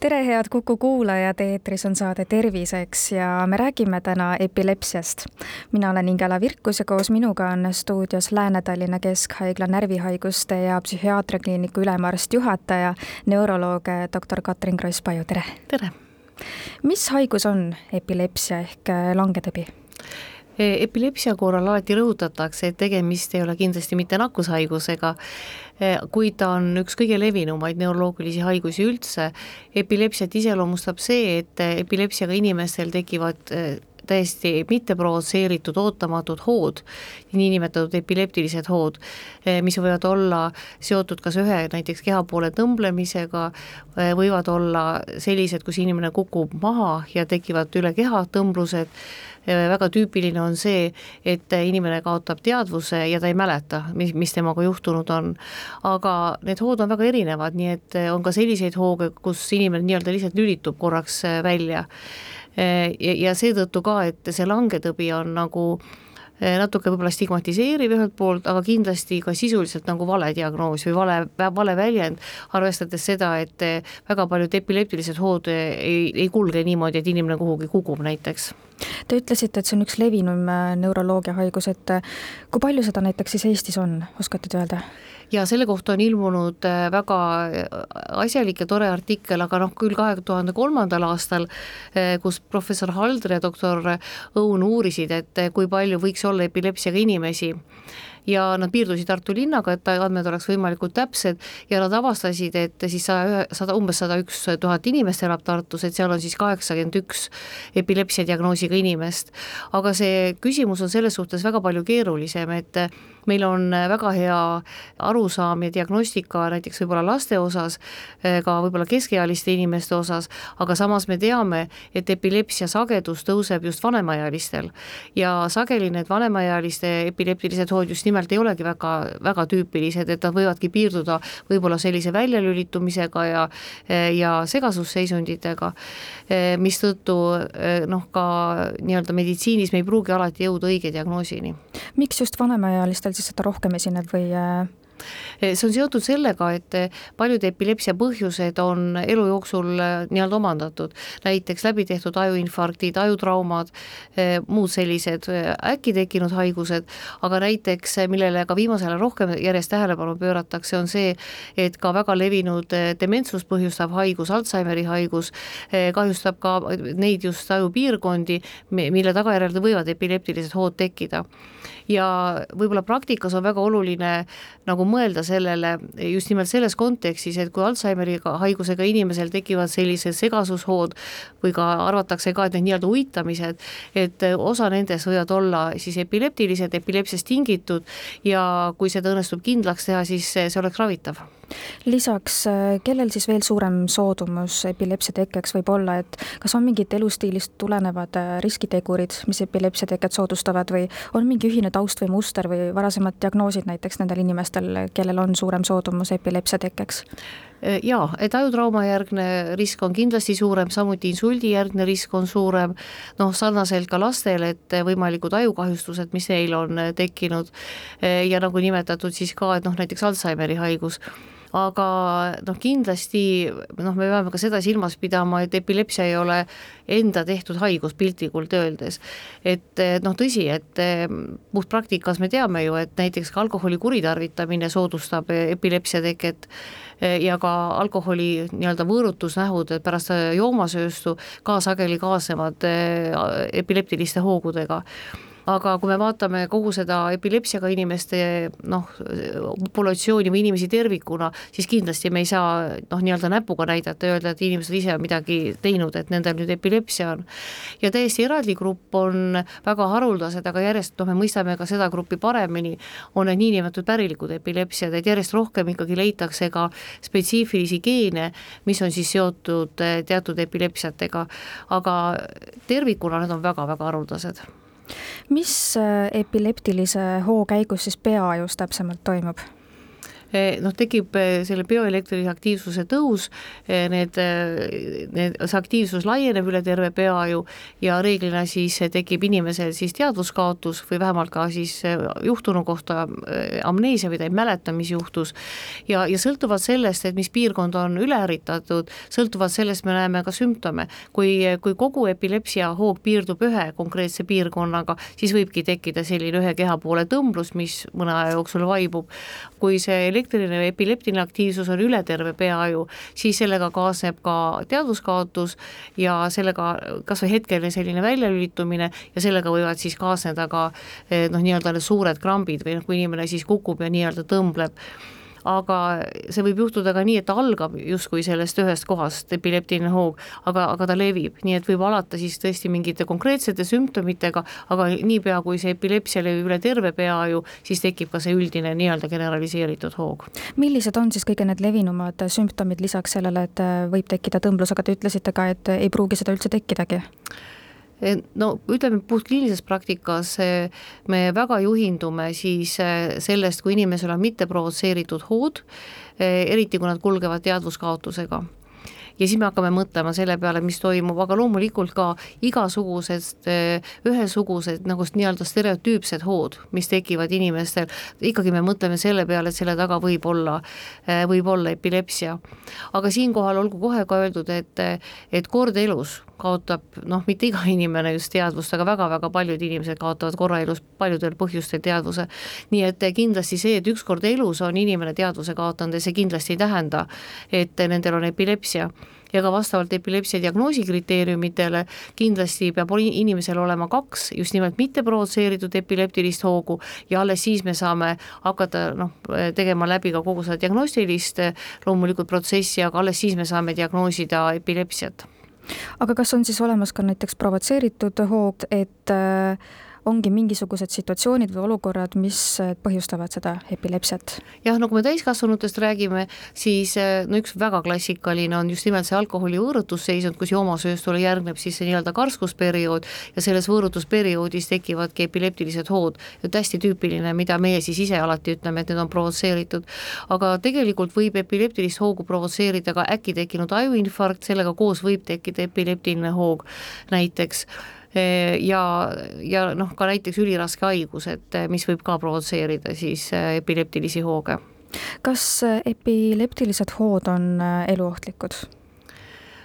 tere, head Kuku kuulajad, eetris on saade Terviseks ja me räägime täna epilepsiast. mina olen Ingela Virkus ja koos minuga on stuudios Lääne-Tallinna Keskhaigla närvihaiguste ja psühhiaatriakliiniku ülemarst juhataja, neuroloog doktor Katrin Kross-Paju, tere! tere! mis haigus on epilepsia ehk langetõbi? E, epilepsia korral alati rõhutatakse, et tegemist ei ole kindlasti mitte nakkushaigusega, kuid ta on üks kõige levinumaid neuroloogilisi haigusi üldse. epilepsiat iseloomustab see, et epilepsiaga inimestel tekivad e, täiesti mitte provotseeritud ootamatud hood, niinimetatud epileptilised hood, mis võivad olla seotud kas ühe näiteks kehapoole tõmblemisega, võivad olla sellised, kus inimene kukub maha ja tekivad üle keha tõmblused, väga tüüpiline on see, et inimene kaotab teadvuse ja ta ei mäleta, mis, mis temaga juhtunud on. aga need hood on väga erinevad, nii et on ka selliseid hooge, kus inimene nii-öelda lihtsalt lülitub korraks välja ja, ja seetõttu ka, et see langetõbi on nagu eh, natuke võib-olla stigmatiseeriv ühelt poolt, aga kindlasti ka sisuliselt nagu vale diagnoos või vale, vale väljend, arvestades seda, et eh, väga paljud epileptilised hood eh, ei, ei kulge niimoodi, et inimene kuhugi kukub näiteks. Te ütlesite, et see on üks levinum neuroloogia haigus, et kui palju seda näiteks siis Eestis on, oskate te öelda? ja selle kohta on ilmunud äh, väga äh, asjalik ja tore artikkel, aga noh, küll kahe tuhande kolmandal aastal, äh, kus professor Haldre ja doktor Õun uurisid, et kui palju võiks olla epilepsiaga inimesi ja nad piirdusid Tartu linnaga, et andmed oleks võimalikult täpsed ja nad avastasid, et siis saja ühe, sada, umbes sada üks tuhat inimest elab Tartus, et seal on siis kaheksakümmend üks epilepsia diagnoosiga inimest. aga see küsimus on selles suhtes väga palju keerulisem, et meil on väga hea arusaam ja diagnostika näiteks võib-olla laste osas, ka võib-olla keskealiste inimeste osas, aga samas me teame, et epilepsia sagedus tõuseb just vanemaealistel ja sageli need vanemaealiste epileptilised hood just nimelt ei olegi väga, väga tüüpilised, et nad võivadki piirduda võib-olla sellise väljalülitumisega ja ja segasusseisunditega, mistõttu noh, ka nii-öelda meditsiinis me ei pruugi alati jõuda õige diagnoosini. miks just vanemaealistel siis seda rohkem esineb või Eh, see on seotud sellega, et eh, paljud epilepsia põhjused on elu jooksul eh, nii-öelda omandatud, näiteks läbi tehtud ajuinfarktid, ajutraumad, muud sellised äkki tekkinud haigused, aga näiteks, millele ka viimasel ajal rohkem järjest tähelepanu pööratakse, on see, et ka väga levinud dementsust põhjustav haigus, Alžeimeri haigus, kahjustab ka neid just ajupiirkondi, mille tagajärjel võivad epileptilised hood tekkida. Ja võib-olla praktikas on väga oluline nagu mõelda sellele just nimelt selles kontekstis, et kui Alžeimeri haigusega inimesel tekivad sellised segasushood või ka arvatakse ka, et need nii-öelda uitamised, et osa nendest võivad olla siis epileptilised, epilepsiast tingitud ja kui seda õnnestub kindlaks teha, siis see oleks ravitav. Lisaks, kellel siis veel suurem soodumus epilepsia tekkeks võib olla, et kas on mingid elustiilist tulenevad äh, riskitegurid, mis epilepsia teket soodustavad või on mingi ühine taust või muster või varasemad diagnoosid näiteks nendel inimestel, kellel on suurem soodumus epilepsia tekkeks? Äh, jaa, et ajutrauma järgne risk on kindlasti suurem, samuti insuldijärgne risk on suurem, noh, sarnaselt ka lastel, et võimalikud ajukahjustused, mis neil on tekkinud. Ja nagu nimetatud siis ka, et noh, näiteks Alžeimeri haigus aga noh, kindlasti noh, me peame ka seda silmas pidama, et epilepsia ei ole enda tehtud haigus piltlikult öeldes. et noh, tõsi, et puhtpraktikas me teame ju, et näiteks ka alkoholi kuritarvitamine soodustab epilepsia teket ja ka alkoholi nii-öelda võõrutusnähud pärast joomasööstu ka sageli kaasnevad epileptiliste hoogudega aga kui me vaatame kogu seda epilepsiaga inimeste noh, populatsiooni või inimesi tervikuna, siis kindlasti me ei saa noh, nii-öelda näpuga näidata ja öelda, et inimesed ise on midagi teinud, et nendel nüüd epilepsia on. ja täiesti eraldi grupp on väga haruldased, aga järjest noh, me mõistame ka seda gruppi paremini, on need niinimetatud pärilikud epilepsiad, et järjest rohkem ikkagi leitakse ka spetsiifilisi geene, mis on siis seotud eh, teatud epilepsiatega, aga tervikuna need on väga-väga haruldased mis äh, epileptilise hoo käigus siis peaajus täpsemalt toimub? Noh, tekib selle bioelektrilise aktiivsuse tõus, need, need, see aktiivsus laieneb üle terve peaaju ja reeglina siis tekib inimesel siis teadvuskaotus või vähemalt ka siis juhtunu kohta amneesia või ta ei mäleta, mis juhtus. ja, ja sõltuvalt sellest, et mis piirkond on üleärritatud, sõltuvalt sellest me näeme ka sümptome. kui, kui kogu epilepsia hoog piirdub ühe konkreetse piirkonnaga, siis võibki tekkida selline ühe keha poole tõmblus, mis mõne aja jooksul vaibub. kui see elektriline või epileptiline aktiivsus on üle terve peaaju, siis sellega kaasneb ka teadvuskaotus ja sellega kas või hetkeline selline väljalülitumine ja sellega võivad siis kaasneda ka eh, noh, nii-öelda need suured krambid või noh, kui inimene siis kukub ja nii-öelda tõmbleb aga see võib juhtuda ka nii, et algab justkui sellest ühest kohast, epileptiline hoog, aga, aga ta levib, nii et võib alata siis tõesti mingite konkreetsete sümptomitega, aga niipea, kui see epilepsia levib üle terve peaaju, siis tekib ka see üldine nii-öelda generaliseeritud hoog. millised on siis kõige need levinumad sümptomid lisaks sellele, et võib tekkida tõmblus, aga te ütlesite ka, et ei pruugi seda üldse tekkidagi? No ütleme, puhtkliinilises praktikas eh, me väga juhindume siis eh, sellest, kui inimesel on mitteprovotseeritud hood, eh, eriti kui nad kulgevad teadvuskaotusega ja siis me hakkame mõtlema selle peale, mis toimub, aga loomulikult ka igasugused ühesugused nagu nii-öelda stereotüüpsed hood, mis tekivad inimestel, ikkagi me mõtleme selle peale, et selle taga võib olla, võib olla epilepsia. aga siinkohal olgu kohe ka öeldud, et, et kord elus kaotab noh, mitte iga inimene just teadvust, aga väga-väga paljud inimesed kaotavad korra elus paljudel põhjustel teadvuse. nii et kindlasti see, et ükskord elus on inimene teadvuse kaotanud ja see kindlasti ei tähenda, et nendel on epilepsia ja ka vastavalt epilepsia diagnoosi kriteeriumitele kindlasti peab inimesel olema kaks just nimelt mitte provotseeritud epileptilist hoogu ja alles siis me saame hakata noh, tegema läbi ka kogu seda diagnostilist loomulikult protsessi, aga alles siis me saame diagnoosida epilepsiat. Aga kas on siis olemas ka näiteks provotseeritud hoog, et äh, ongi mingisugused situatsioonid või olukorrad, mis äh, põhjustavad seda epilepsiat? jah, no kui me täiskasvanutest räägime, siis äh, no üks väga klassikaline on just nimelt see alkoholi võõrutusseisund, kus joomasööstule järgneb siis see nii-öelda karskusperiood ja selles võõrutusperioodis tekivadki epileptilised hood. et hästi tüüpiline, mida meie siis ise alati ütleme, et need on provotseeritud. aga tegelikult võib epileptilist hoogu provotseerida ka äkki tekkinud ajuinfarkt, sellega koos võib tekkida epileptiline hoog näiteks Eh, ja, ja noh, ka näiteks üliraske haigus, et eh, mis võib ka provotseerida siis eh, epileptilisi hooge. kas epileptilised hood on eluohtlikud?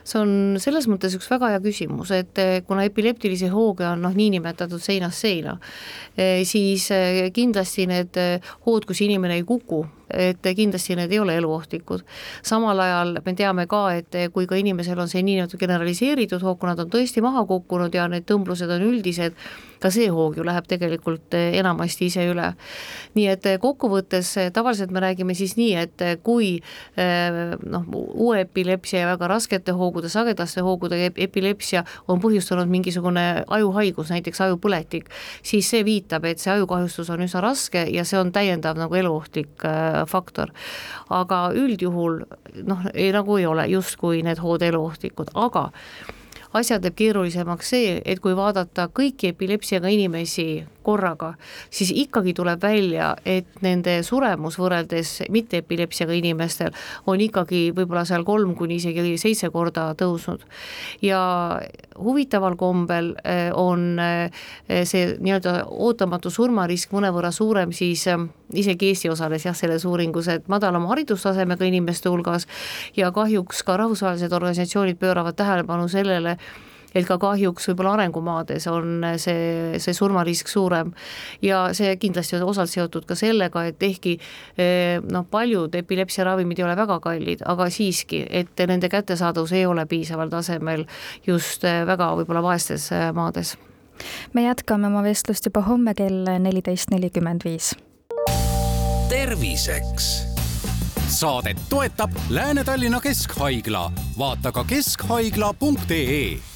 see on selles mõttes üks väga hea küsimus, et kuna epileptilisi hooge on noh, niinimetatud seinast seina, siis kindlasti need hood, kus inimene ei kuku, et kindlasti need ei ole eluohtlikud. samal ajal me teame ka, et kui ka inimesel on see niinimetatud generaliseeritud hoog, kui nad on tõesti maha kukkunud ja need tõmblused on üldised, ka see hoog ju läheb tegelikult enamasti ise üle. nii et kokkuvõttes tavaliselt me räägime siis nii, et kui noh, uue epilepsia ja väga raskete hoogude, sagedaste hoogude epilepsia on põhjustanud mingisugune ajuhaigus, näiteks ajupõletik, siis see viitab, et see ajukahjustus on üsna raske ja see on täiendav nagu eluohtlik faktor. aga üldjuhul noh, ei nagu ei ole justkui need hood eluohtlikud, aga asja teeb keerulisemaks see, et kui vaadata kõiki epilepsiaga inimesi korraga, siis ikkagi tuleb välja, et nende suremus võrreldes mitte-epilepsiaga inimestel on ikkagi võib-olla seal kolm kuni isegi seitse korda tõusnud. ja huvitaval kombel eh, on eh, see nii-öelda ootamatu surmarisk mõnevõrra suurem siis eh, isegi Eesti osales jah, selles uuringus, et madalama haridustasemega inimeste hulgas ja kahjuks ka rahvusvahelised organisatsioonid pööravad tähelepanu sellele, et ka kahjuks võib-olla arengumaades on see, see surmarisk suurem. ja see kindlasti on osalt seotud ka sellega, et ehkki noh, paljud epilepsiaravimid ei ole väga kallid, aga siiski, et nende kättesaadavus ei ole piisaval tasemel just väga võib-olla vaestes maades me jätkame oma vestlust juba homme kell neliteist nelikümmend viis terviseks. saadet toetab Lääne-Tallinna Keskhaigla, vaata ka keskhaigla.ee